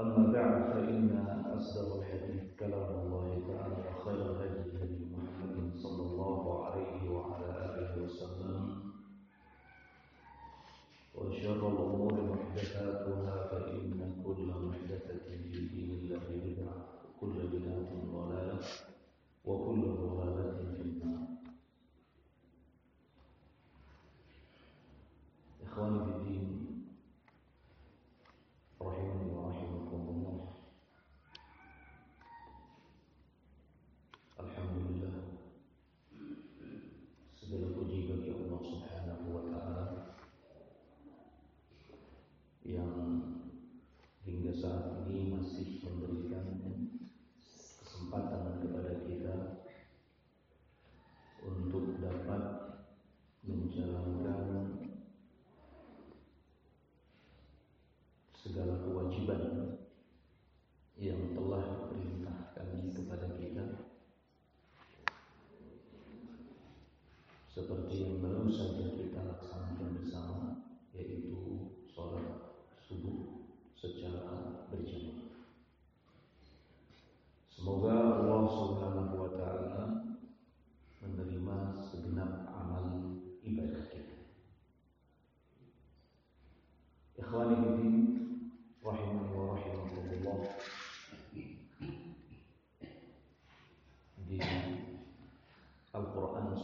أما بعد فإن أصدق الحديث كلام الله تعالى وخير الهدي هدي محمد صلى الله عليه وعلى آله وسلم. وشر الأمور محدثاتها فإن كل محدثة في دين الله بدعة وكل بدعة ضلالة وكل ضلالة في النار.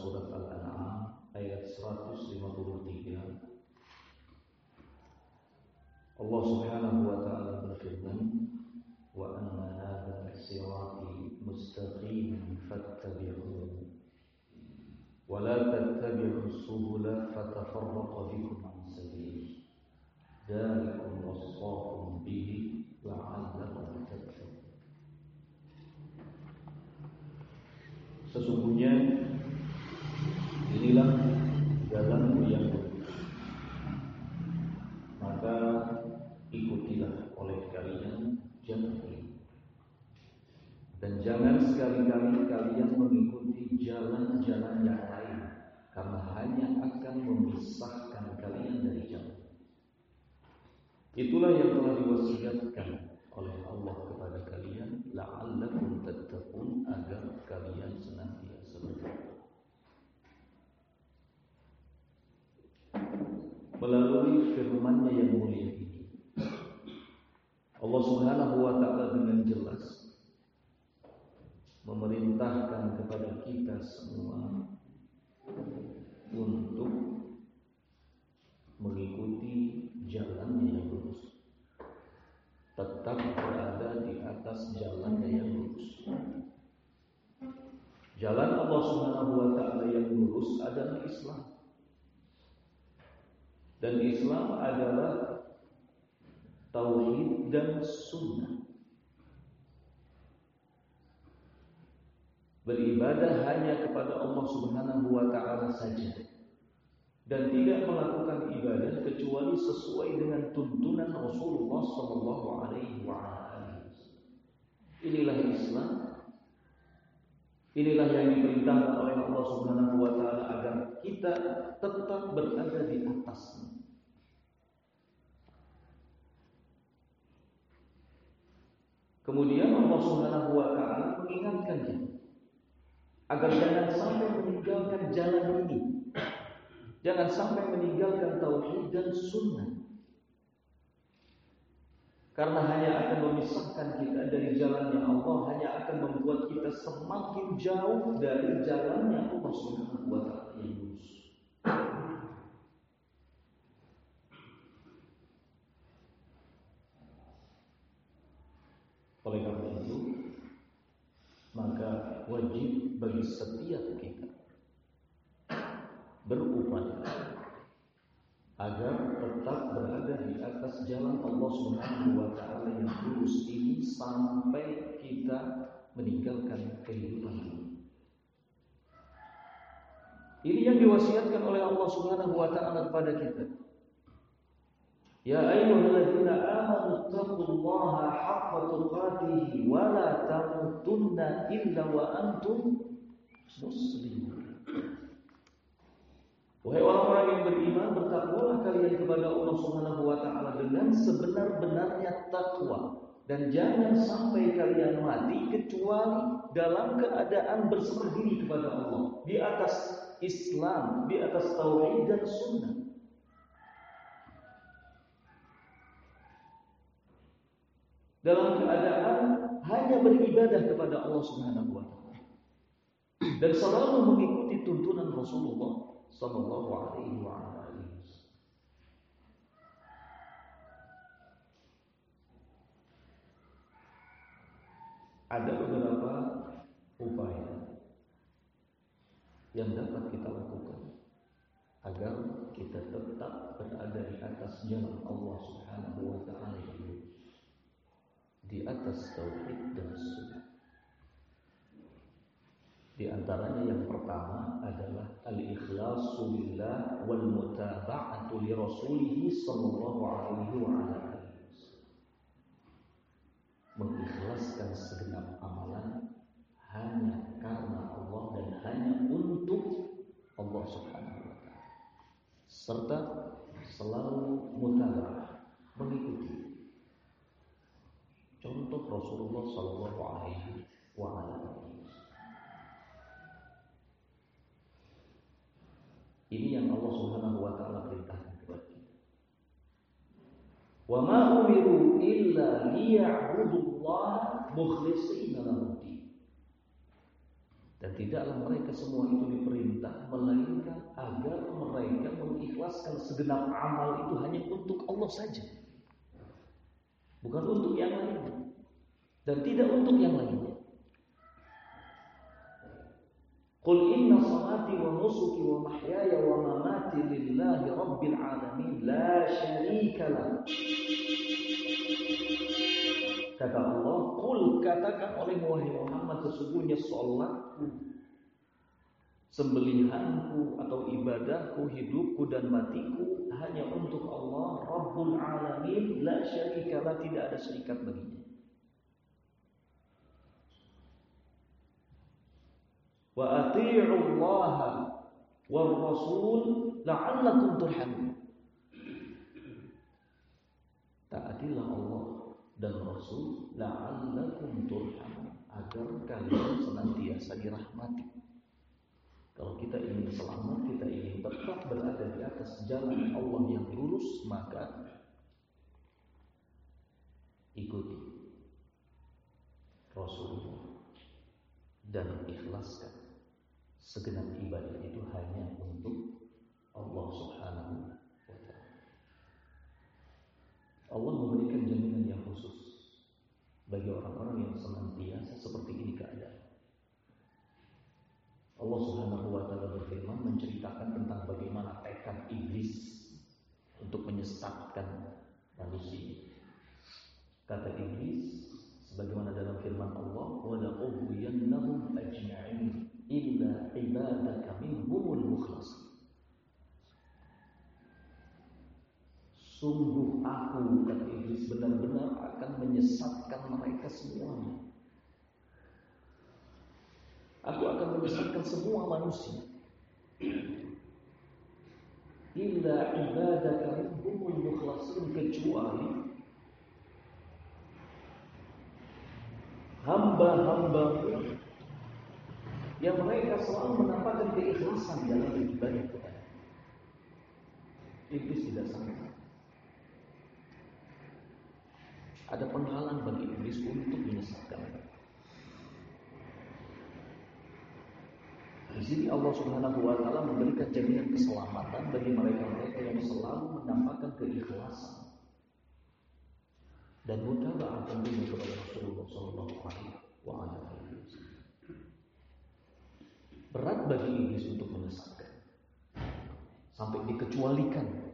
Surat Al-An'am ayat 153 Allah subhanahu wa ta'ala berfirman wa anna hadha sirati mustaqiman fattabi'uhu wa la tattabi'u subula fatafarraqa bikum an sabilihi ذلكم وصاكم به لعلكم تتقون Sesungguhnya jangan sekali-kali kalian mengikuti jalan-jalan yang lain karena hanya akan memisahkan kalian dari jalan. Itulah yang telah diwasiatkan oleh Allah kepada kalian la'allakum tattaqun agar kalian senantiasa bertakwa. Melalui firman-Nya yang mulia ini Allah Subhanahu wa taala dengan jelas memerintahkan kepada kita semua untuk mengikuti jalannya yang lurus. Tetap berada di atas jalannya yang lurus. Jalan Allah Subhanahu wa taala yang lurus adalah Islam. Dan Islam adalah tauhid dan sunnah. Beribadah hanya kepada Allah Subhanahu wa taala saja dan tidak melakukan ibadah kecuali sesuai dengan tuntunan Rasulullah Sallallahu Alaihi Wasallam. Inilah Islam. Inilah yang diperintahkan oleh Allah Subhanahu Wa Taala agar kita tetap berada di atasnya. Kemudian Allah Subhanahu Wa Taala mengingatkan kita agar jangan sampai meninggalkan jalan ini Jangan sampai meninggalkan tauhid dan sunnah. Karena hanya akan memisahkan kita dari jalannya Allah, hanya akan membuat kita semakin jauh dari jalannya Allah Subhanahu wa taala yang lurus. Oleh karena itu, maka wajib bagi setiap kita berupaya agar tetap berada di atas jalan Allah Subhanahu wa taala yang lurus ini sampai kita meninggalkan kehidupan ini. Ini yang diwasiatkan oleh Allah Subhanahu wa taala kepada kita. Ya ayyuhalladzina amanu taqullaha haqqa tuqatih wa la tamutunna illa wa antum muslimun. Wahai orang-orang yang beriman, bertakwalah kalian kepada Allah Subhanahu wa taala dengan sebenar-benarnya takwa dan jangan sampai kalian mati kecuali dalam keadaan berserah diri kepada Allah di atas Islam, di atas tauhid dan sunnah. Dalam keadaan hanya beribadah kepada Allah Subhanahu wa taala. Dan selalu mengikuti tuntunan Rasulullah sallallahu alaihi wa Ada beberapa upaya yang dapat kita lakukan agar kita tetap berada di atas jalan Allah Subhanahu wa taala di atas tauhid dan sunnah. Di antaranya yang pertama adalah al-ikhlasu lillah wal mutaba'atu li rasulih sallallahu alaihi wa ala Mengikhlaskan segenap amalan hanya karena Allah dan hanya untuk Allah Subhanahu wa taala. Serta selalu mutabah mengikuti contoh Rasulullah sallallahu alaihi wasallam. Ini yang Allah Subhanahu wa taala perintahkan kepada kita. Wa ma umiru illa liya'budullaha mukhlishina lahu dan tidaklah mereka semua itu diperintah melainkan agar mereka mengikhlaskan segenap amal itu hanya untuk Allah saja. Bukan untuk yang lainnya. Dan tidak untuk yang lainnya. Qul inna salati wa nusuki wa mahyaya wa mamati lillahi rabbil alamin la syarika lah. Kata Allah, Qul katakan oleh Muhammad sesungguhnya sholatku, sembelihanku atau ibadahku, hidupku dan matiku hanya untuk Allah Rabbul Alamin, la syarikalah tidak ada serikat baginya. Wa ati'u Allah wa Rasul la'allakum turhamun. Taatilah Allah dan Rasul la'allakum turhamun agar kalian senantiasa dirahmati. Kalau kita ingin selamat, kita ingin tetap berada di atas jalan Allah yang lurus, maka ikuti Rasulullah dan ikhlaskan segenap ibadah itu hanya untuk Allah Subhanahu wa taala. Allah memberikan jaminan yang bagi orang-orang yang senantiasa seperti ini keadaan. Allah Subhanahu wa taala berfirman menceritakan tentang bagaimana tekad iblis untuk menyesatkan manusia. Kata iblis sebagaimana dalam firman Allah, "Wa la'ughwiyannahum ajma'in illa ibadaka minhumul mukhlasin." Sungguh aku kata iblis benar-benar akan menyesatkan mereka semuanya. Aku akan menyesatkan semua manusia. Illa ibadaka minhumul mukhlasin kecuali hamba-hamba yang mereka selalu menampakkan keikhlasan dalam ibadah kepada Iblis tidak sangka ada penghalang bagi iblis untuk menyesatkan. Di sini Allah Subhanahu wa taala memberikan jaminan keselamatan bagi mereka-mereka yang selalu menampakkan keikhlasan dan mutaba'ah tentunya kepada Rasulullah sallallahu alaihi wasallam. Berat bagi iblis untuk menyesatkan. Sampai dikecualikan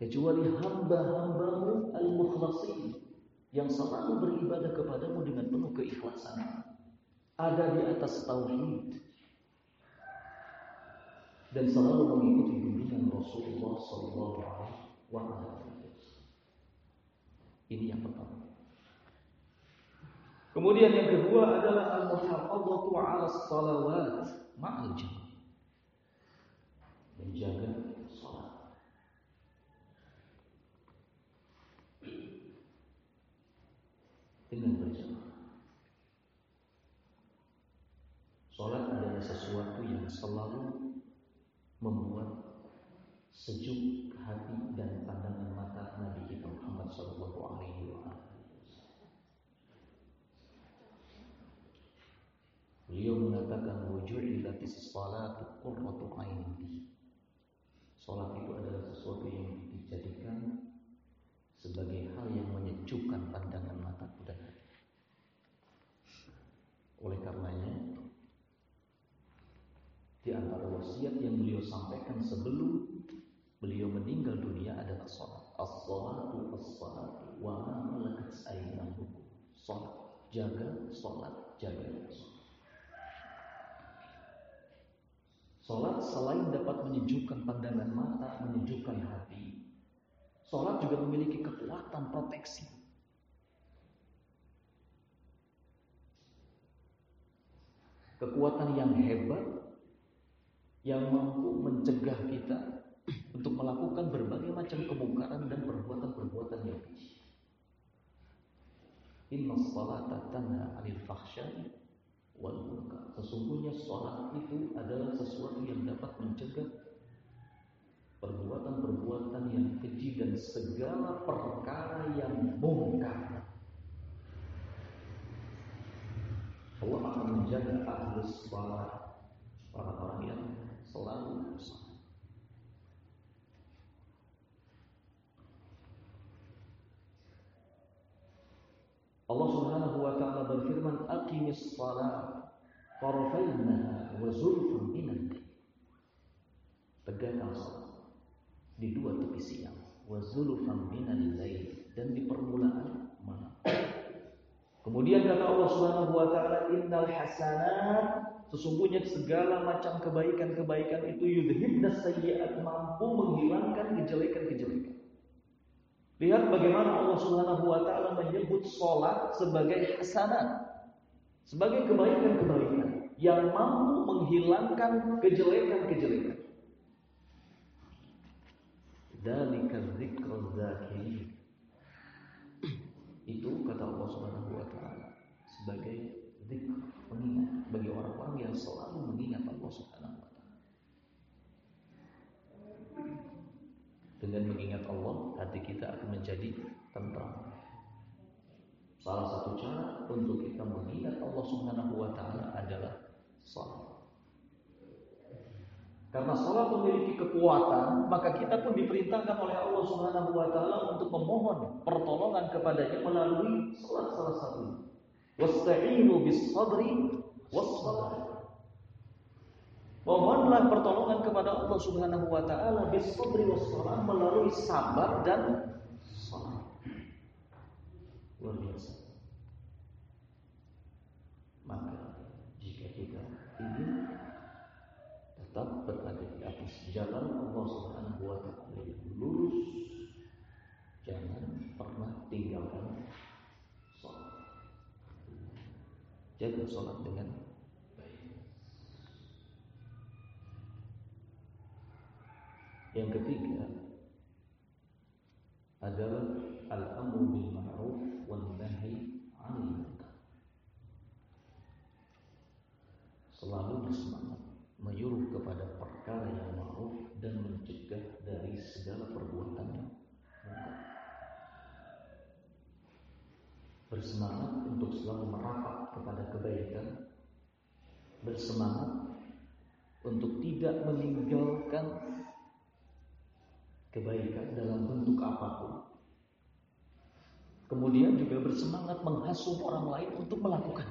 kecuali hamba-hambamu al-mukhlasin yang selalu beribadah kepadamu dengan penuh keikhlasan, ada di atas tauhid dan selalu mengikuti bimbingan Rasulullah Sallallahu Alaihi. Ini yang pertama. Kemudian yang kedua adalah al-muhafadzatu 'ala salawat ma'al. Menjaga salat. Dengan. Salat adalah sesuatu yang selalu membuat sejuk hati dan pandangan mata Nabi kita Muhammad Shallallahu Alaihi Wasallam. Beliau mengatakan wujudilatis salatu qurratu aini. Salat itu adalah sesuatu yang dijadikan sebagai hal yang menyejukkan pandangan mataku dan hati. Oleh karenanya, di antara wasiat yang beliau sampaikan sebelum beliau meninggal dunia adalah salat. As-salatu as-salatu wa ma malakat aymanukum. Salat, jaga salat, jaga. Sholat selain dapat menyejukkan pandangan mata, menyejukkan hati. Sholat juga memiliki kekuatan proteksi. Kekuatan yang hebat yang mampu mencegah kita untuk melakukan berbagai macam kemungkaran dan perbuatan-perbuatan yang keji. Inna salata tanha 'anil fahsya'i wal munkar. Sesungguhnya sholat itu adalah sesuatu yang dapat mencegah perbuatan-perbuatan yang keji dan segala perkara yang mungkar. Allah akan menjaga ahli sholat orang-orang yang selalu sholat. Allah Subhanahu wa taala berfirman aqimis shalah tarafayn nahar wa zulfun minan Tegakkan salat di dua tepi siang wa zulfan lail dan di permulaan malam. Kemudian kata Allah Subhanahu wa taala innal hasanat sesungguhnya segala macam kebaikan-kebaikan itu yudhibnas sayyi'at mampu menghilangkan kejelekan-kejelekan. Lihat bagaimana Allah Subhanahu wa taala menyebut salat sebagai hasanat, sebagai kebaikan-kebaikan yang mampu menghilangkan kejelekan-kejelekan. Dalika dzikrul zakirin. Itu kata Allah Subhanahu wa taala sebagai zikr bagi orang-orang yang selalu mengingat Allah Subhanahu wa taala. Dengan mengingat Allah, hati kita akan menjadi tentram. Salah satu cara untuk kita mengingat Allah Subhanahu wa taala adalah salat. Karena salat memiliki kekuatan, maka kita pun diperintahkan oleh Allah Subhanahu wa taala untuk memohon pertolongan kepadanya melalui salat salah satunya. Wasta'inu bis sabri was salat. Mohonlah pertolongan kepada Allah Subhanahu wa taala bisabri wassalam melalui sabar dan salat. Luar biasa. Maka jika kita ingin tetap berada di atas jalan Allah Subhanahu wa taala yang lurus, jangan pernah tinggalkan salat. Jaga salat dengan Yang ketiga adalah al-amru bil ma'ruf wan nahi 'anil munkar. Selalu bersemangat menyuruh kepada perkara yang ma'ruf dan mencegah dari segala perbuatan yang munkar. Bersemangat untuk selalu merapat kepada kebaikan. Bersemangat untuk tidak meninggalkan kebaikan dalam bentuk apa pun. Kemudian juga bersemangat menghasut orang lain untuk melakukan.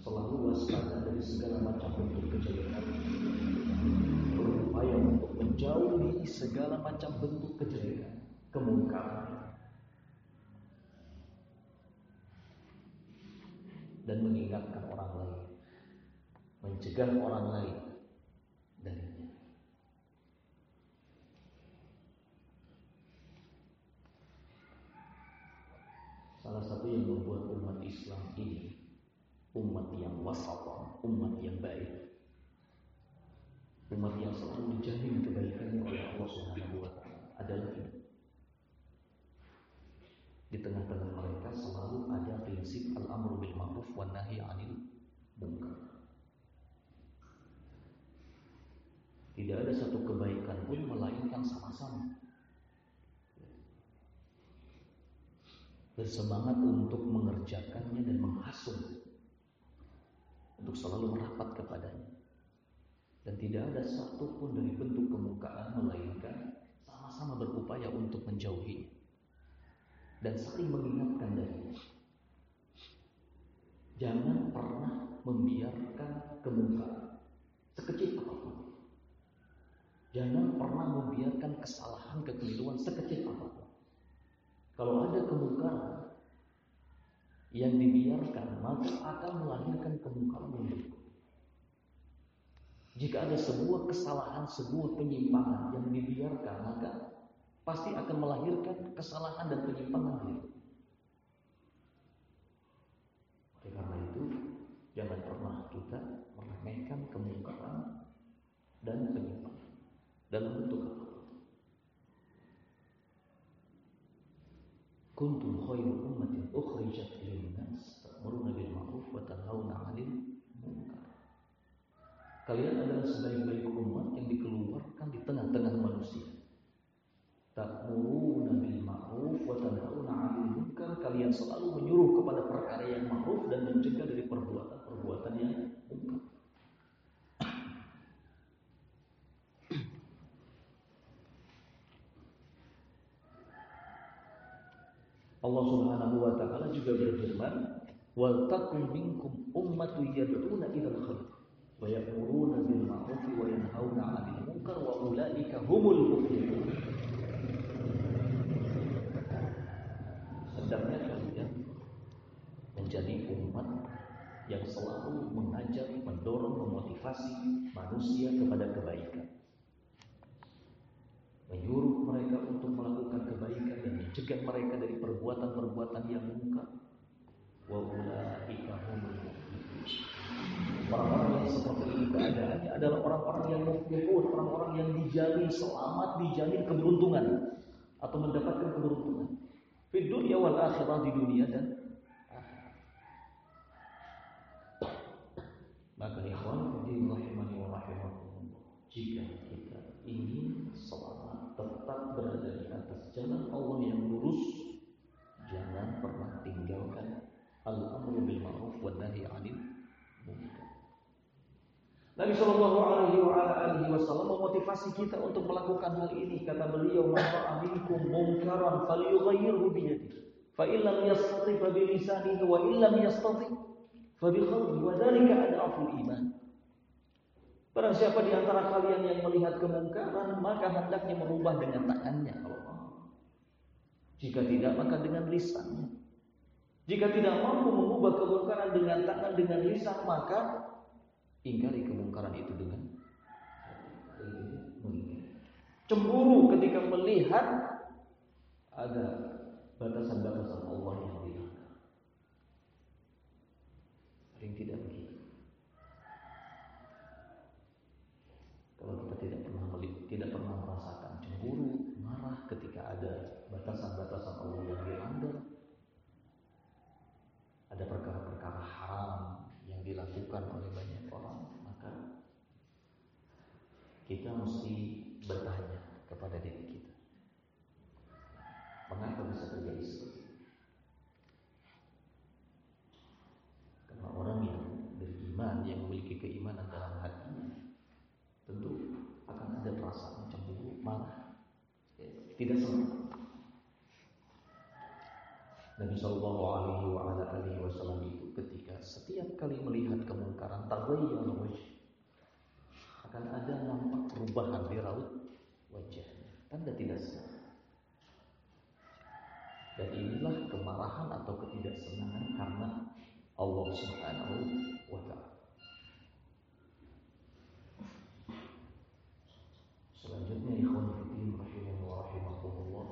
Selalu waspada dari segala macam bentuk kejelekan. Berupaya untuk menjauhi segala macam bentuk kejelekan, kemungkaran. Dan mengingatkan orang lain, mencegah orang lain darinya. Salah satu yang membuat umat Islam ini umat yang wasat, umat yang baik, umat yang selalu dijamin kebaikannya oleh Allah Subhanahu wa adalah ini. Di tengah-tengah mereka selalu ada prinsip al-amru bil ma'ruf wan nahi 'anil munkar. Tidak ada satu kebaikan pun melainkan sama-sama. Bersemangat untuk mengerjakannya dan menghasut untuk selalu merapat kepadanya. Dan tidak ada satupun dari bentuk kemukaan melainkan sama-sama berupaya untuk menjauhi dan saling mengingatkan darinya. Jangan pernah membiarkan kemungkaran sekecil apa pun. Jangan pernah membiarkan kesalahan kekeliruan sekecil apa pun. Kalau ada kemungkaran yang dibiarkan, maka akan melahirkan kemungkaran yang berikut. Jika ada sebuah kesalahan, sebuah penyimpangan yang dibiarkan, maka pasti akan melahirkan kesalahan dan penyimpangan itu. Oleh karena itu, jangan pernah kita meremehkan kemungkaran dan penyimpangan dalam bentuk apa? Kuntum khairu ummatin ukhrijat lin-nas ta'muruna bil ma'ruf wa tanhauna 'anil Kalian adalah sebaik-baik umat yang dikeluarkan di tengah-tengah manusia. Ta'muruna bil ma'ruf wa tanhauna 'anil munkar. Kalian selalu menyuruh kepada perkara yang ma'ruf dan mencegah dari perbuatan-perbuatan yang munkar. Allah Subhanahu wa taala juga berfirman, "Wal takum minkum ummatun yad'una ilal khair." wa ya'muruna bil ma'ruf wa yanhauna 'anil munkar wa ulaika humul muflihun. Hendaknya kalian menjadi umat yang selalu mengajar, mendorong, memotivasi manusia kepada kebaikan. Menyuruh mereka untuk melakukan mencegah mereka dari perbuatan-perbuatan yang munkar. Wa ulaika Orang-orang yang seperti ini keadaannya adalah orang-orang yang muflihun, orang-orang yang dijamin selamat, dijamin keberuntungan atau mendapatkan keberuntungan. Di dunia wal akhirah di dunia dan Maka ikhwan rahimani wa rahimakumullah. Jika kita ingin selamat tetap berada di atas jalan Allah yang lurus, jangan pernah tinggalkan al-amru bil ma'ruf wa nahi 'anil munkar. Nabi Shallallahu Alaihi Wasallam memotivasi kita untuk melakukan hal ini. Kata beliau, "Maka aminkum mungkaran falyughayyirhu biyadihi. Fa illam yastati fa bilisanihi wa illam yastati fa bi qalbihi wa dzalika ad'aful iman." Barang siapa di antara kalian yang melihat kemungkaran, maka hendaknya merubah dengan tangannya kalau Jika tidak, maka dengan lisannya. Jika tidak mampu mengubah kemungkaran dengan tangan dengan lisan, maka ingkari kemungkaran itu dengan cemburu ketika melihat ada batasan-batasan Allah yang dilanggar. Paling tidak begitu. Kalau kita tidak pernah melihat, tidak pernah merasakan cemburu, marah ketika ada batasan-batasan Allah yang dilanggar, ada perkara-perkara haram yang dilakukan oleh banyak kita mesti bertanya kepada diri kita. Mengapa bisa terjadi seperti ini? Karena orang yang beriman, yang memiliki keimanan dalam hatinya, tentu akan ada perasaan cemburu, marah, ya, tidak semua. Nabi Shallallahu Alaihi Wasallam itu ketika setiap kali melihat kemungkaran, terbayang wajah akan ada nampak perubahan di raut wajahnya. Tanda tidak senang. Dan inilah kemarahan atau ketidaksenangan karena Allah Subhanahu wa taala. Selanjutnya ikhwan fillah rahimahullah rahimahullah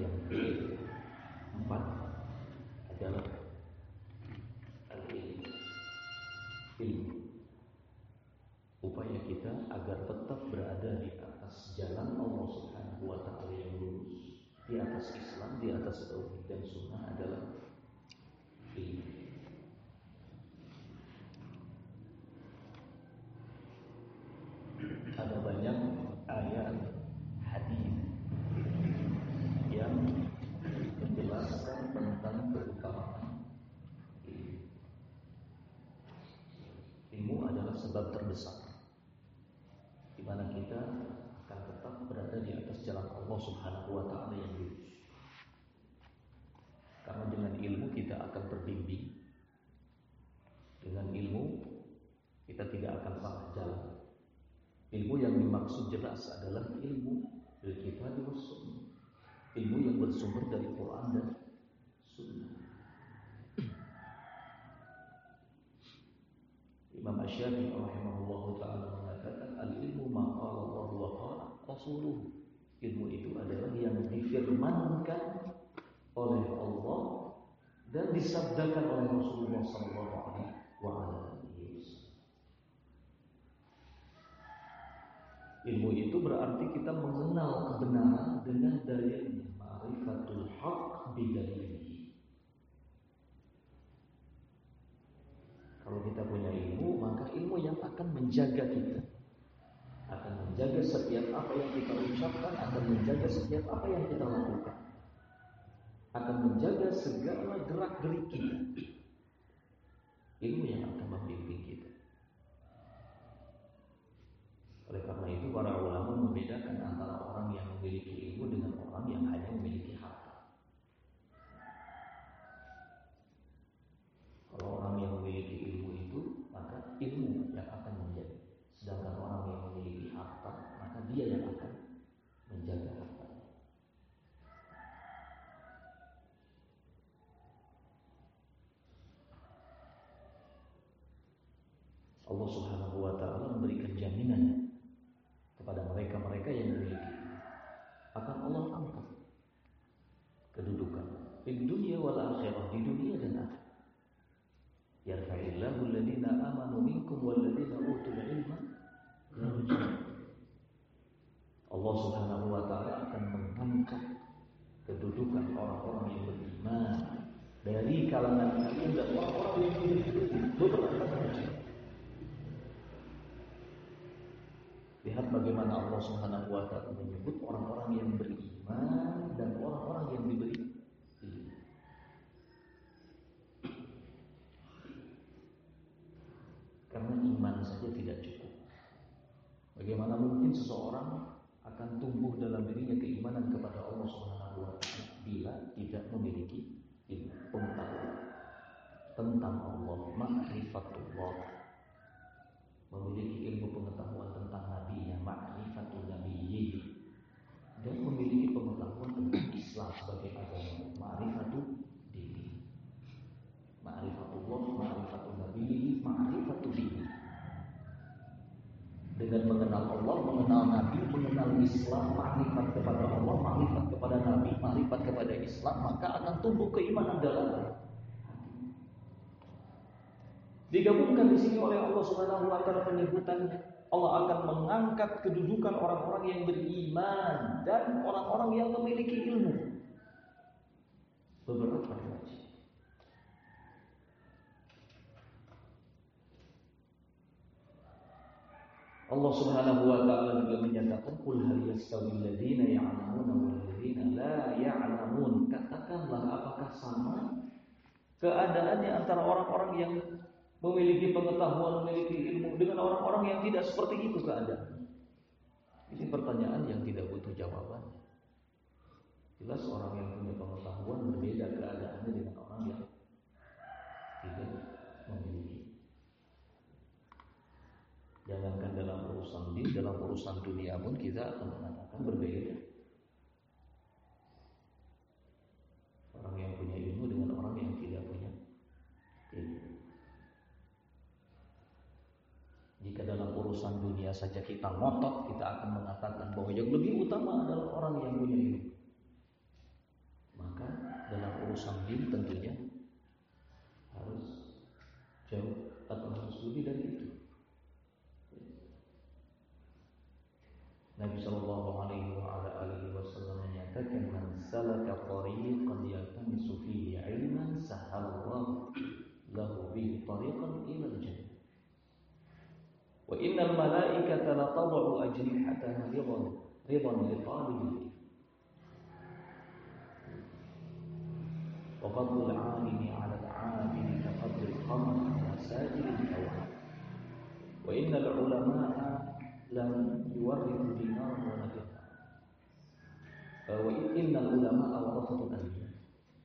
yang keempat adalah al-ilmu. Ilmu. Upaya kita agar tetap berada di atas jalan Allah Subhanahu wa taala yang lurus, di atas Islam, di atas tauhid dan sunnah adalah ilmu. Ada banyak ayat hadis yang menjelaskan tentang keutamaan ilmu. Ilmu adalah sebab terbesar di mana kita akan tetap berada di atas jalan Allah Subhanahu wa taala yang lurus. Karena dengan ilmu kita akan terbimbing. Dengan ilmu kita tidak akan salah jalan. Dimaksud jelas adalah ilmu dari dan sunnah. Ilmu yang bersumber dari Quran dan sunnah. Imam Asy-Syafi'i rahimahullah taala mengatakan al-ilmu ma Allah wa qala rasuluh. Ilmu itu adalah yang difirmankan oleh Allah dan disabdakan oleh Rasulullah sallallahu alaihi wasallam. Ilmu itu berarti kita mengenal kebenaran dengan dalilnya. Ma'rifatul haq bidalilihi. Kalau kita punya ilmu, maka ilmu yang akan menjaga kita. Akan menjaga setiap apa yang kita ucapkan, akan menjaga setiap apa yang kita lakukan. Akan menjaga segala gerak-gerik kita. Ilmu yang akan membimbing. Oleh karena itu para ulama membedakan antara orang yang memiliki ilmu dengan orang yang hanya memiliki harta. Kalau orang yang memiliki ilmu itu, maka ilmu yang akan menjadi. Sedangkan orang yang memiliki harta, maka dia yang akan menjaga harta. Allah Subhanahu wa taala memberikan jaminan kepada mereka-mereka yang memiliki akan Allah angkat kedudukan di dunia wal akhirah di dunia dan akhirat yarfa'illahu alladhina amanu minkum walladhina utul ilma Allah Subhanahu wa taala akan mengangkat kedudukan orang-orang yang beriman kalangan kalian dan orang-orang yang Lihat bagaimana Allah Subhanahu wa taala menyebut orang-orang yang beriman dan orang-orang yang diberi. Karena iman saja tidak cukup. Bagaimana mungkin seseorang akan tumbuh dalam dirinya keimanan kepada Allah Subhanahu wa taala bila tidak memiliki ilmu pengetahuan tentang Allah, ma'rifatullah memiliki ilmu pengetahuan tentang nabinya, ma'rifatul nabiyyi dan memiliki pengetahuan tentang Islam sebagai agama, ma'rifatul dini. Ma'rifatullah, ma'rifatul nabiyyi, ma'rifatul dini. Dengan mengenal Allah, mengenal Nabi, mengenal Islam, ma'rifat kepada Allah, ma'rifat kepada Nabi, ma'rifat kepada Islam, maka akan tumbuh keimanan dalam Digabungkan di sini oleh Allah Subhanahu wa taala penyebutannya. Allah akan mengangkat kedudukan orang-orang yang beriman dan orang-orang yang memiliki ilmu. Beberapa. Allah Subhanahu wa taala juga menyatakan qul hal yastawi alladziina ya'lamuna wal ladziina la. Katakanlah apakah sama keadaannya antara orang-orang yang memiliki pengetahuan, memiliki ilmu dengan orang-orang yang tidak seperti itu keadaan. Ini pertanyaan yang tidak butuh jawaban. Jelas orang yang punya pengetahuan berbeda keadaannya dengan orang yang tidak memiliki. Jangankan dalam urusan din, dalam urusan dunia pun kita akan mengatakan berbeda. Orang yang punya ilmu dengan orang yang tidak punya ilmu. Jika dalam dunia saja kita ngotot, kita akan mengatakan bahwa yang lebih utama adalah orang yang punya ilmu. Maka dalam urusan din tentunya La tad'u ajnihataha ridan ridan li talibil وفضل العالم على العابد كفضل القمر على سائر الكواكب وإن العلماء لم يورثوا دينارا ولا درهم وإن العلماء ورثة الأنبياء.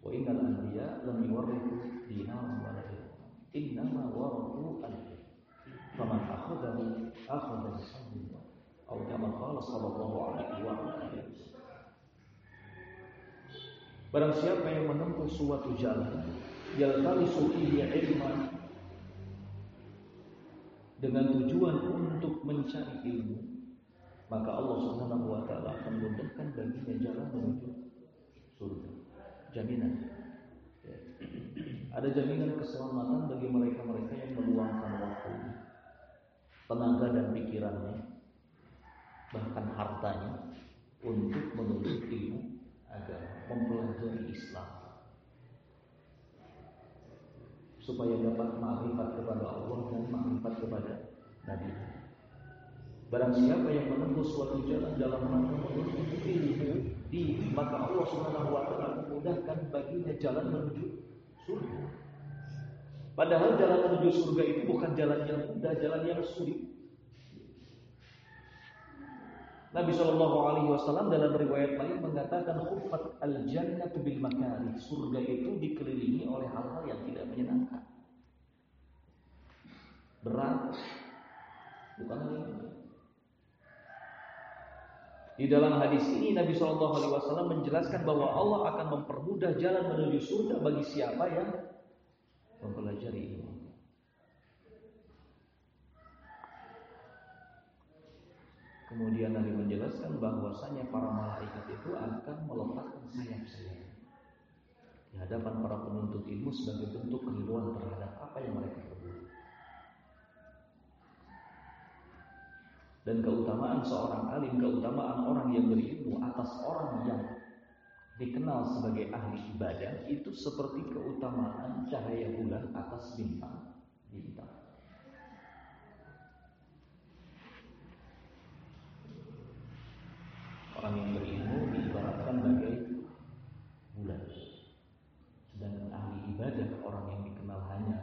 وإن الأنبياء لم يورثوا دينارا ولا درهم إنما ورثوا العلم فمن أخذه أخذ بحظ أو كما قال صلى الله عليه وسلم Barang siapa yang menempuh suatu jalan Yaltamisu fihi ilman Dengan tujuan untuk mencari ilmu Maka Allah subhanahu wa ta'ala akan memudahkan baginya jalan menuju surga Jaminan ya. Ada jaminan keselamatan bagi mereka-mereka yang meluangkan waktu Tenaga dan pikirannya Bahkan hartanya Untuk menuntut ilmu agar mempelajari Islam supaya dapat makrifat kepada Allah dan makrifat kepada Nabi. Barang siapa yang menempuh suatu jalan dalam rangka menuntut ilmu, di maka Allah Subhanahu wa taala memudahkan baginya jalan menuju surga. Padahal jalan menuju surga itu bukan jalan yang mudah, jalan yang sulit. Nabi Shallallahu Alaihi Wasallam dalam riwayat lain mengatakan khufat al jannah bil makari. Surga itu dikelilingi oleh hal-hal yang tidak menyenangkan. Berat bukan ini di dalam hadis ini Nabi Shallallahu Alaihi Wasallam menjelaskan bahwa Allah akan mempermudah jalan menuju surga bagi siapa yang mempelajari ilmu Kemudian Nabi menjelaskan bahwasanya para malaikat itu akan meletakkan sayap-sayap di hadapan para penuntut ilmu sebagai bentuk kerinduan terhadap apa yang mereka perbuat. Dan keutamaan seorang alim, keutamaan orang yang berilmu atas orang yang dikenal sebagai ahli ibadah itu seperti keutamaan cahaya bulan atas bintang bintang. Orang yang berilmu diibaratkan bagai bulan. Sedangkan ahli ibadah, orang yang dikenal hanya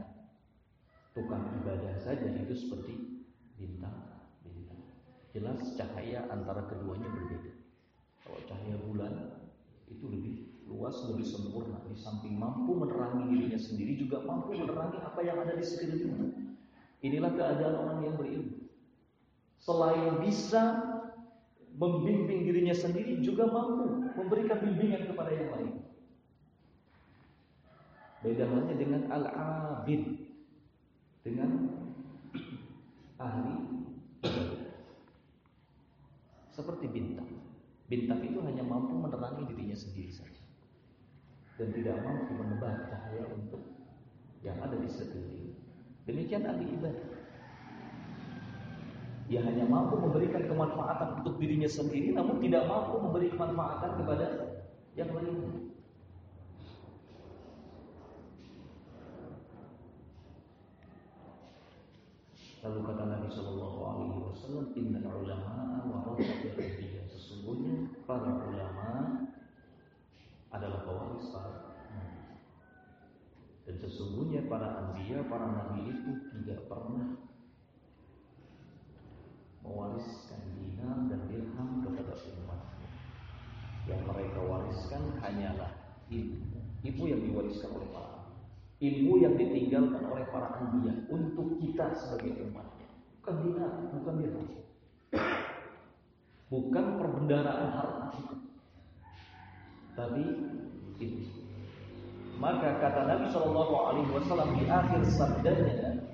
tukang ibadah saja itu seperti bintang. bintang. Jelas cahaya antara keduanya berbeda. Kalau cahaya bulan itu lebih luas, lebih sempurna. Di samping mampu menerangi dirinya sendiri, juga mampu menerangi apa yang ada di sekelilingnya. Inilah keadaan orang yang berilmu. Selain bisa membimbing dirinya sendiri juga mampu memberikan bimbingan kepada yang lain. Beda halnya dengan al-abid dengan ahli seperti bintang. Bintang itu hanya mampu menerangi dirinya sendiri saja dan tidak mampu menebar cahaya untuk yang ada di sekeliling. Demikian ahli ibadah. Dia hanya mampu memberikan kemanfaatan untuk dirinya sendiri, namun tidak mampu memberi kemanfaatan kepada yang lainnya. Lalu kata Nabi Shallallahu Alaihi Wasallam, Inna ulama warasatul anbiya. Sesungguhnya para ulama adalah pewaris para dan sesungguhnya para anbiya, para nabi itu tidak pernah mewariskan dinar dan dirham kepada umatnya. Yang mereka wariskan hanyalah ilmu. Ilmu yang diwariskan oleh para ilmu yang ditinggalkan oleh para anbiya untuk kita sebagai umatnya. Bukan dinar, bukan dirham. Bukan perbendaharaan harta, tapi ini. Maka kata Nabi Shallallahu Alaihi Wasallam di akhir sabdanya,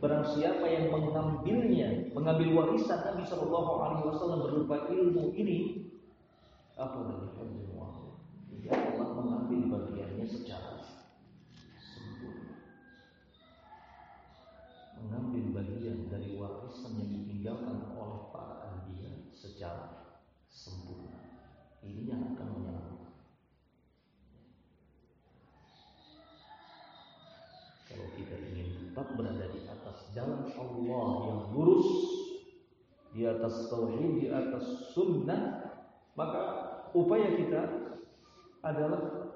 barang siapa yang mengambilnya, mengambil warisan Nabi Shallallahu Alaihi Wasallam berupa ilmu ini, apa lagi Dia Allah mengambil bagiannya secara sempurna, mengambil bagian dari warisan yang ditinggalkan secara sempurna. Ini yang akan menyelamatkan. Kalau kita ingin tetap berada di atas jalan Allah yang lurus, di atas tauhid, di atas sunnah, maka upaya kita adalah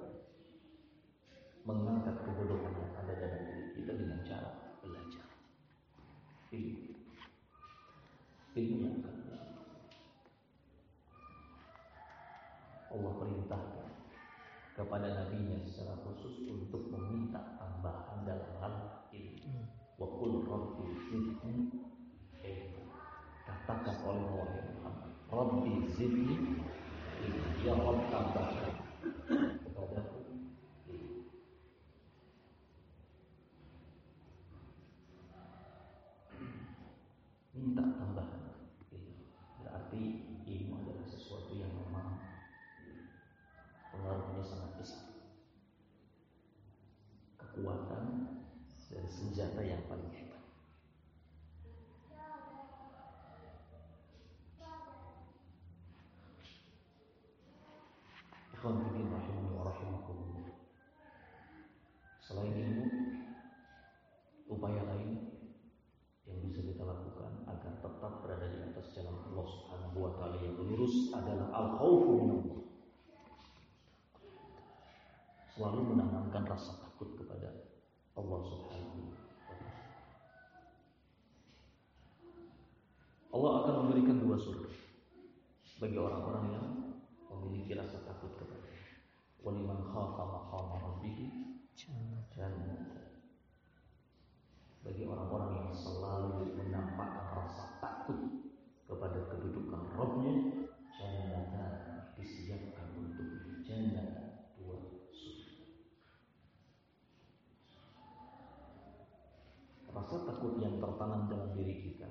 mengangkat kebodohan yang ada dalam diri kita dengan cara belajar. Ini, ini yang kepada nabinya secara khusus untuk meminta tambahan dalam hal ini. Hmm. Wa qul rabbi zidni Katakan oleh Allah Muhammad, Rabbi zidni Ya Rabb tambahkan kepadaku minta tambahan berarti ilmu adalah sesuatu yang memang pengaruhnya sangat besar kekuatan dan senjata yang paling hebat. Selain ilmu, upaya lain yang bisa kita lakukan agar tetap berada di atas jalan Allah Subhanahu wa taala yang lurus adalah minallah. Selalu menanamkan rasa takut kepada Allah Subhanahu wa taala. Allah akan memberikan dua surga bagi orang-orang yang memiliki rasa takut kepada jannah. Bagi orang-orang yang selalu menampakkan rasa takut kepada kedudukan Rabbnya, jannah disiapkan untuk jannah Rasa takut yang tertanam dalam diri kita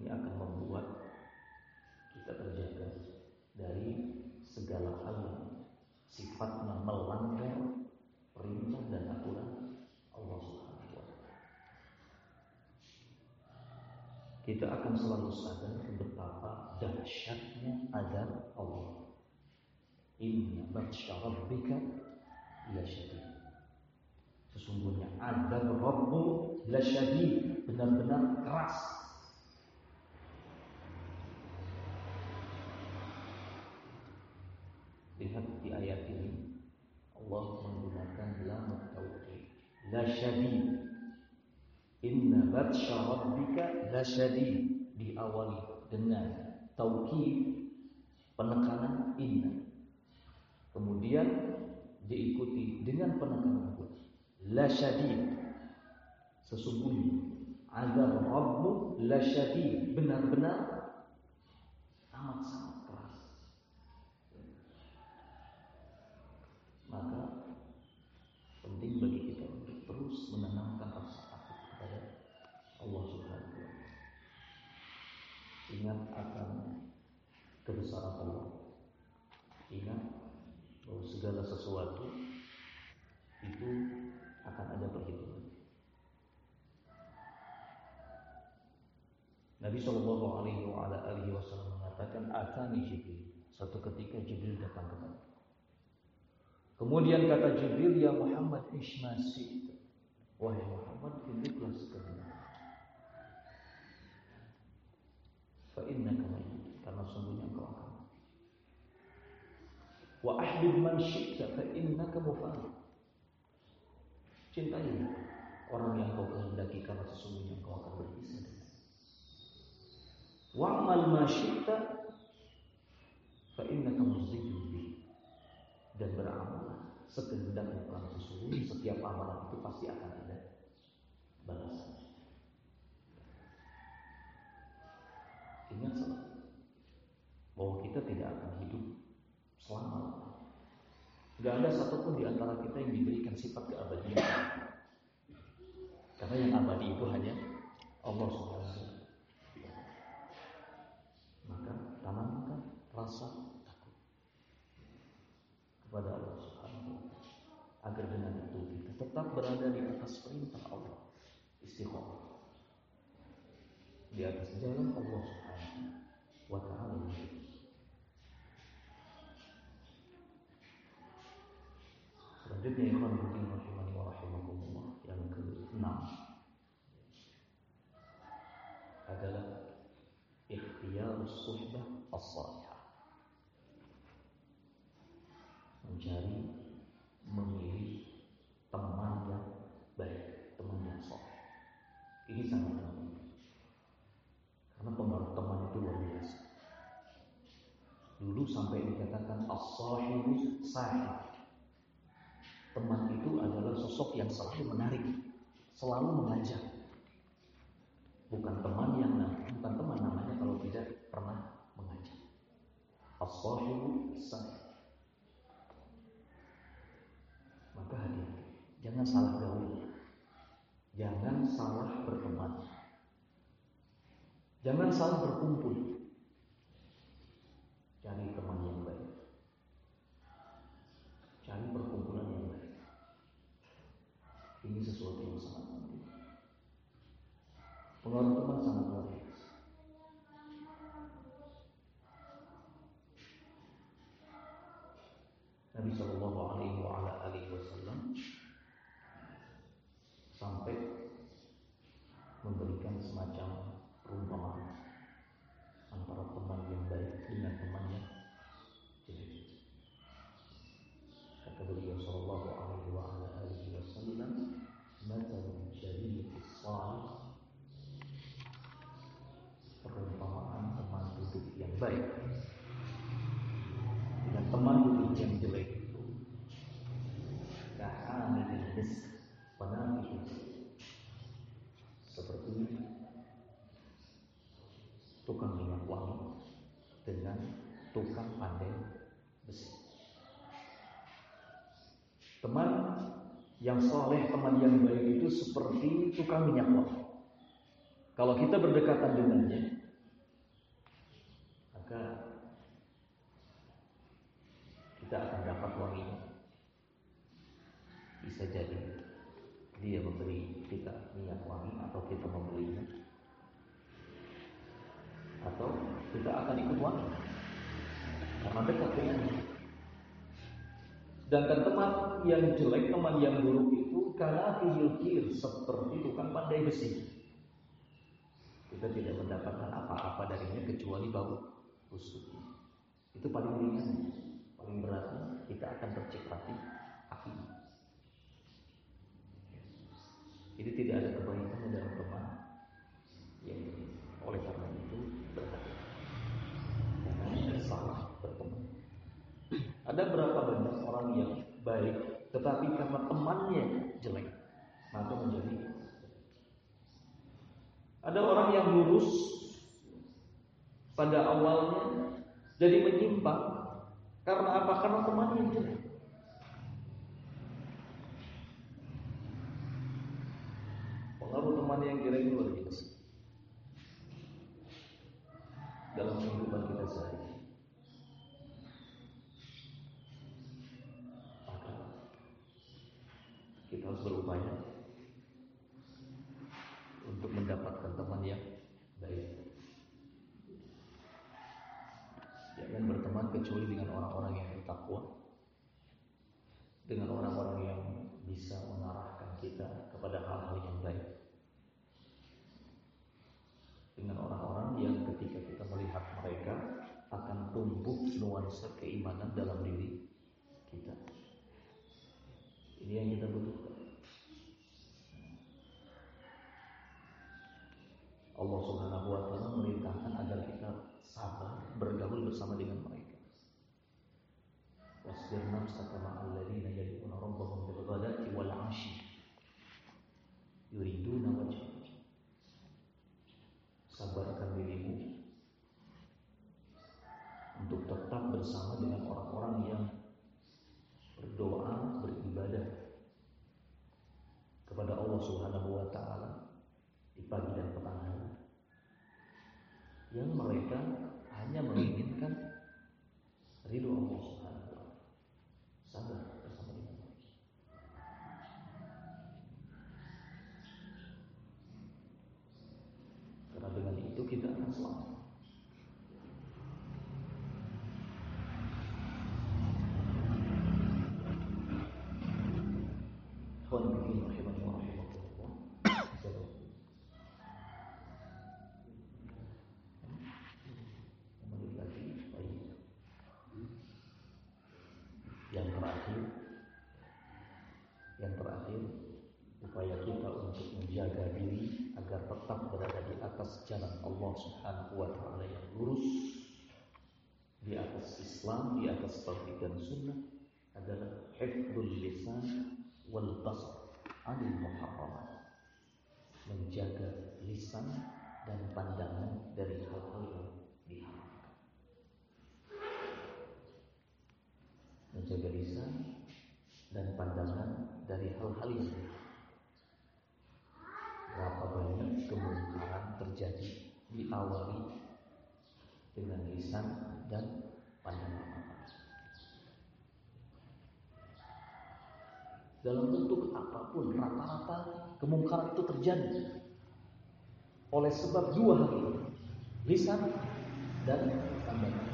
ini akan membuat kita terjaga dari segala hal yang sifatnya melanggar perintah dan aturan Allah Subhanahu wa taala. Kita akan selalu sadar betapa dahsyatnya azab Allah. Inna batsya rabbika la syadid. Sesungguhnya ada Rabbu lasyadid, benar-benar keras. Lihat di ayat ini Allah menggunakan lam tauhid. Lasyadid. Inna batsya rabbika lasyadid. Diawali dengan taukid penekanan inna. Kemudian diikuti dengan penekanan buat la syadid sesungguhnya azab rabbu la syadid benar-benar amat sangat keras. Maka penting bagi Nabi Shallallahu Alaihi Wasallam mengatakan, "Atani Jibril." Suatu ketika Jibril datang kepada. Kemudian kata Jibril, "Ya Muhammad, ishmasi." Wahai Muhammad, hiduplah seketika. Fa innaka karena sungguhnya engkau akan. Wa ahbib man syi'ta fa innaka mufariq. Cintai orang yang kau kehendaki karena sesungguhnya kau akan berpisah. Wa'mal ma syi'ta fa innaka muzijun Dan beramal sekehendakmu karena sesungguhnya setiap amalan itu pasti akan ada balasan. kita tidak akan hidup selama Gak ada satupun di antara kita yang diberikan sifat keabadian. Karena yang abadi itu hanya Allah Subhanahu rasa takut kepada Allah Subhanahu agar dengan itu kita tetap berada di atas perintah Allah istiqomah. Di atas jalan Allah Subhanahu wa taala. Selanjutnya ikhwan fillah rahimani wa rahimakumullah yang ke-6 adalah ikhtiyar suhbah as-salihah. Mencari memilih teman yang baik, teman yang soleh. Ini sangat penting. Karena pengaruh teman itu luar biasa. Dulu sampai dikatakan as-sahibu sahib teman itu adalah sosok yang selalu menarik, selalu mengajak. Bukan teman yang bukan teman namanya kalau tidak pernah mengajak. As-sahibu Maka hati-hati, jangan salah gaul. Jangan salah berteman. Jangan salah berkumpul. Cari teman yang baik. Cari perkumpulan yang baik. Ini sesuatu yang sangat penting. Pengaruh teman sangat yang soleh, teman yang baik itu seperti tukang minyak wangi. Kalau kita berdekatan dengannya, maka kita akan dapat wanginya. Bisa jadi dia memberi kita minyak wangi atau kita membelinya. Atau kita akan ikut wangi karena dekat dengannya. Sedangkan teman yang jelek, teman yang buruk itu karena kir seperti tukang pandai besi. Kita tidak mendapatkan apa-apa darinya kecuali bau busuk. Itu paling ringan, paling beratnya kita akan terciprati api. Jadi tidak ada kebaikan dalam teman yang oleh karena itu berhati. Karena salah berteman. Ada berapa banyak orang yang baik, tetapi karena temannya jelek, maka menjadi ada orang yang lurus pada awalnya jadi menyimpang karena apa? Karena temannya jelek. Pengaruh teman yang jelek luar biasa dalam kehidupan kita sehari. kita harus berupaya untuk mendapatkan teman yang baik. Jangan berteman kecuali dengan orang-orang yang bertakwa, dengan orang-orang yang bisa mengarahkan kita kepada hal-hal yang baik. Dengan orang-orang yang ketika kita melihat mereka akan tumbuh nuansa keimanan dalam diri kita. Ini yang kita butuhkan. Allah Subhanahu wa taala merintahkan agar kita sabar bergaul bersama dengan mereka. Wasbir nafsaka ma'al ladzina yad'una rabbahum bil ghadati wal 'ashi yuriduna wajhah. Sabarkan dirimu untuk Subhanahu wa taala di pagi dan petang hari. Yang mereka hanya menginginkan ridho Allah Subhanahu wa taala. Sabar bersama dengan Karena dengan itu kita akan selamat. Yang terakhir Yang terakhir Upaya kita untuk menjaga diri Agar tetap berada di atas jalan Allah subhanahu wa ta'ala yang lurus Di atas Islam, di atas tauhid dan sunnah Adalah hifdul lisan wal basar anil muharramat. Menjaga lisan dan pandangan dari hal-hal yang diharamkan menjaga lisan dan pandangan dari hal-hal diharamkan berapa banyak kemungkaran terjadi diawali dengan lisan dan pandangan dalam bentuk apa pun rata-rata kemungkaran itu terjadi oleh sebab dua hal itu lisan dan pandangan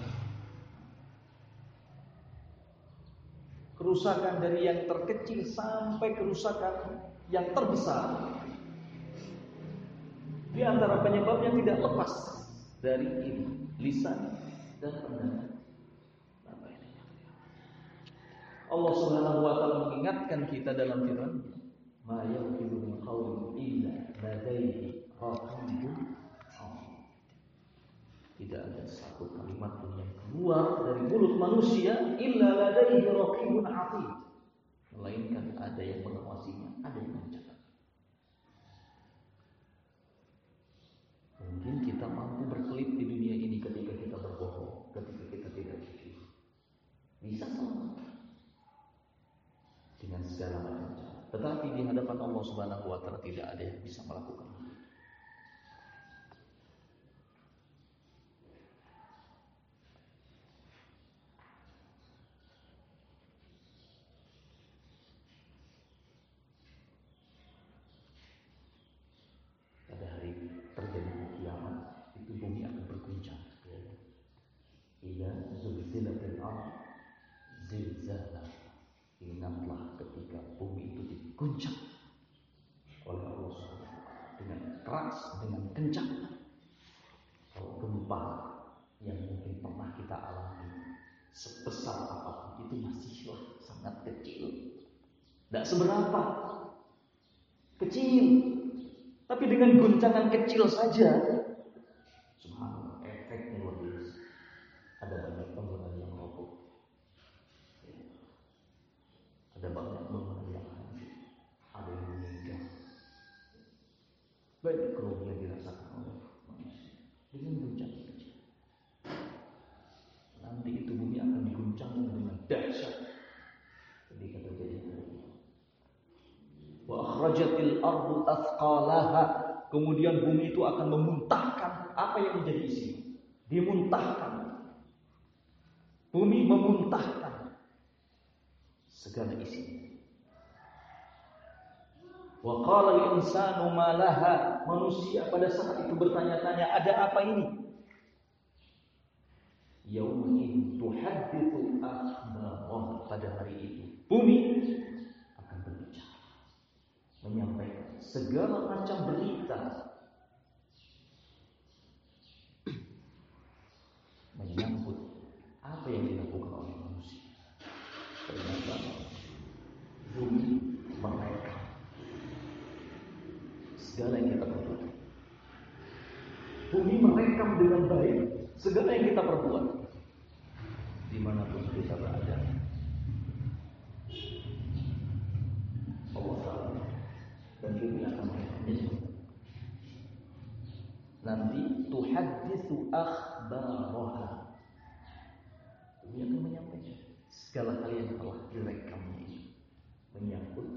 kerusakan dari yang terkecil sampai kerusakan yang terbesar. Di antara penyebabnya tidak lepas dari ini lisan dan pandangan Allah Subhanahu wa taala mengingatkan kita dalam firman ma yaqilu min qawlin illa ladaihi raqibun tidak ada satu kalimat pun yang keluar dari mulut manusia illa ladaihi raqibun atid melainkan ada yang mengawasinya ada yang mencatat mungkin kita mampu berkelit di dunia ini ketika kita berbohong ketika kita tidak jujur. Bisa selamat dengan segala macam cara. Tetapi di hadapan Allah Subhanahu wa taala tidak ada yang bisa melakukan Pada hari terjadi kiamat itu bumi akan berguncang. Iya, zulzilatil ardh zilzalah Ingatlah ketika bumi itu diguncang oleh Allah SWT dengan keras, dengan kencang. Kalau gempa yang mungkin pernah kita alami sebesar apa pun itu masihlah sangat kecil. Tidak seberapa? Kecil, tapi dengan guncangan kecil saja, subhanallah efeknya luar biasa. Ada banyak bangunan yang roboh, ada banyak bangunan yang hancur, ada yang meninggal. Banyak kerugian dirasakan oleh manusia dengan guncangan kecil. Nanti itu bumi akan diguncang dengan dahsyat ketika terjadi hal ini. Wa akhrajatil ardu athqalaha. Kemudian bumi itu akan memuntahkan apa yang menjadi isinya. Dimuntahkan. Bumi memuntahkan segala isinya. Wa qala al-insanu ma laha. Manusia pada saat itu bertanya-tanya, ada apa ini? Yaumin tuhaddithu akhbarah pada hari itu. Bumi. Menyampaikan segala macam berita. Menyambut apa yang dilakukan oleh manusia. Ternyata bumi merekam segala yang kita perbuat. Bumi merekam dengan baik segala yang kita perbuat. Di mana pun kita berada. Allah tahu dan bumi akan merekamnya. Nanti tuhadithu akhbaraha. Bumi akan menyampaikan segala hal yang telah direkamnya ini menyangkut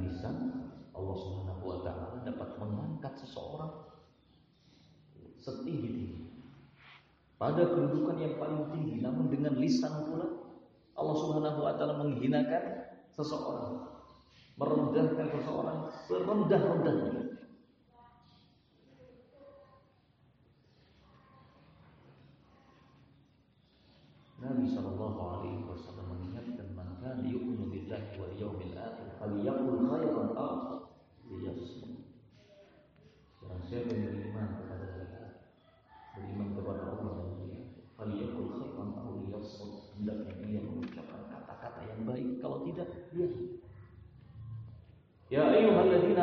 lisan Allah Subhanahu wa taala dapat mengangkat seseorang setinggi-tinggi pada kedudukan yang paling tinggi namun dengan lisan pula Allah Subhanahu wa taala menghinakan seseorang merendahkan seseorang serendah-rendahnya Nabi Shallallahu Alaihi Wasallam mengingatkan man kana yu'minu billahi wal yawmil akhir falyaqul khairan aw liyasmut. Barang siapa yang beriman kepada Allah, beriman kepada Allah dan dia, falyaqul khairan aw liyasmut. Hendaknya dia mengucapkan kata-kata yang baik, kalau tidak dia Ya ayyuhalladzina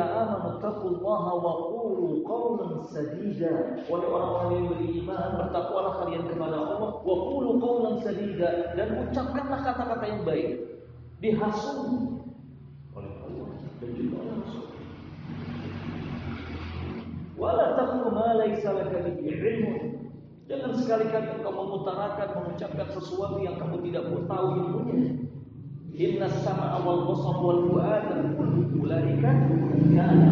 amanu taqullaha wa qulu qawlan sadida. Wahai orang-orang yang beriman, bertakwalah kalian kepada Allah wa qulu qawlan sadida dan ucapkanlah kata-kata yang baik. Dihasung oleh Allah dan juga oleh Rasul. Jangan sekali-kali engkau mengutarakan mengucapkan sesuatu yang kamu tidak tahu ilmunya. Inna sama awal basar wal fuad ulaika kana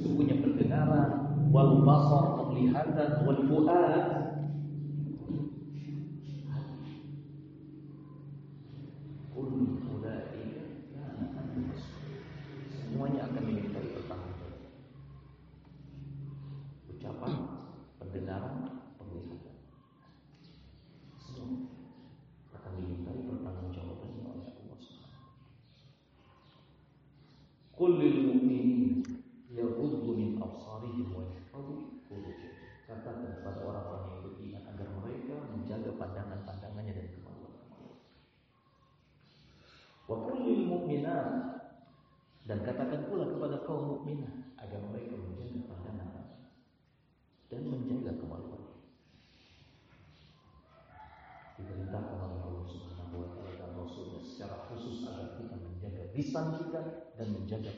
Sungguhnya pendengaran wal basar penglihatan wal fuad. Semuanya akan dimintai pertanggungjawaban ucapan pendengaran penglihatan semua akan dimintai pertanggungjawabannya oleh Allah Subhanahu Qul lil mu'minin yaghuddu min absarihim wa yahfazu furujahum. Katakan kepada orang-orang yang beriman agar mereka menjaga pandangan-pandangannya dan kemaluan-kemaluan. Wa qul lil mu'minat dan katakan pula kepada kaum mukminah agar mereka menjaga pandangan dan menjaga kemaluan. Diperintahkan oleh Allah Subhanahu wa taala dan Rasulnya secara khusus agar kita menjaga lisan kita dan menjaga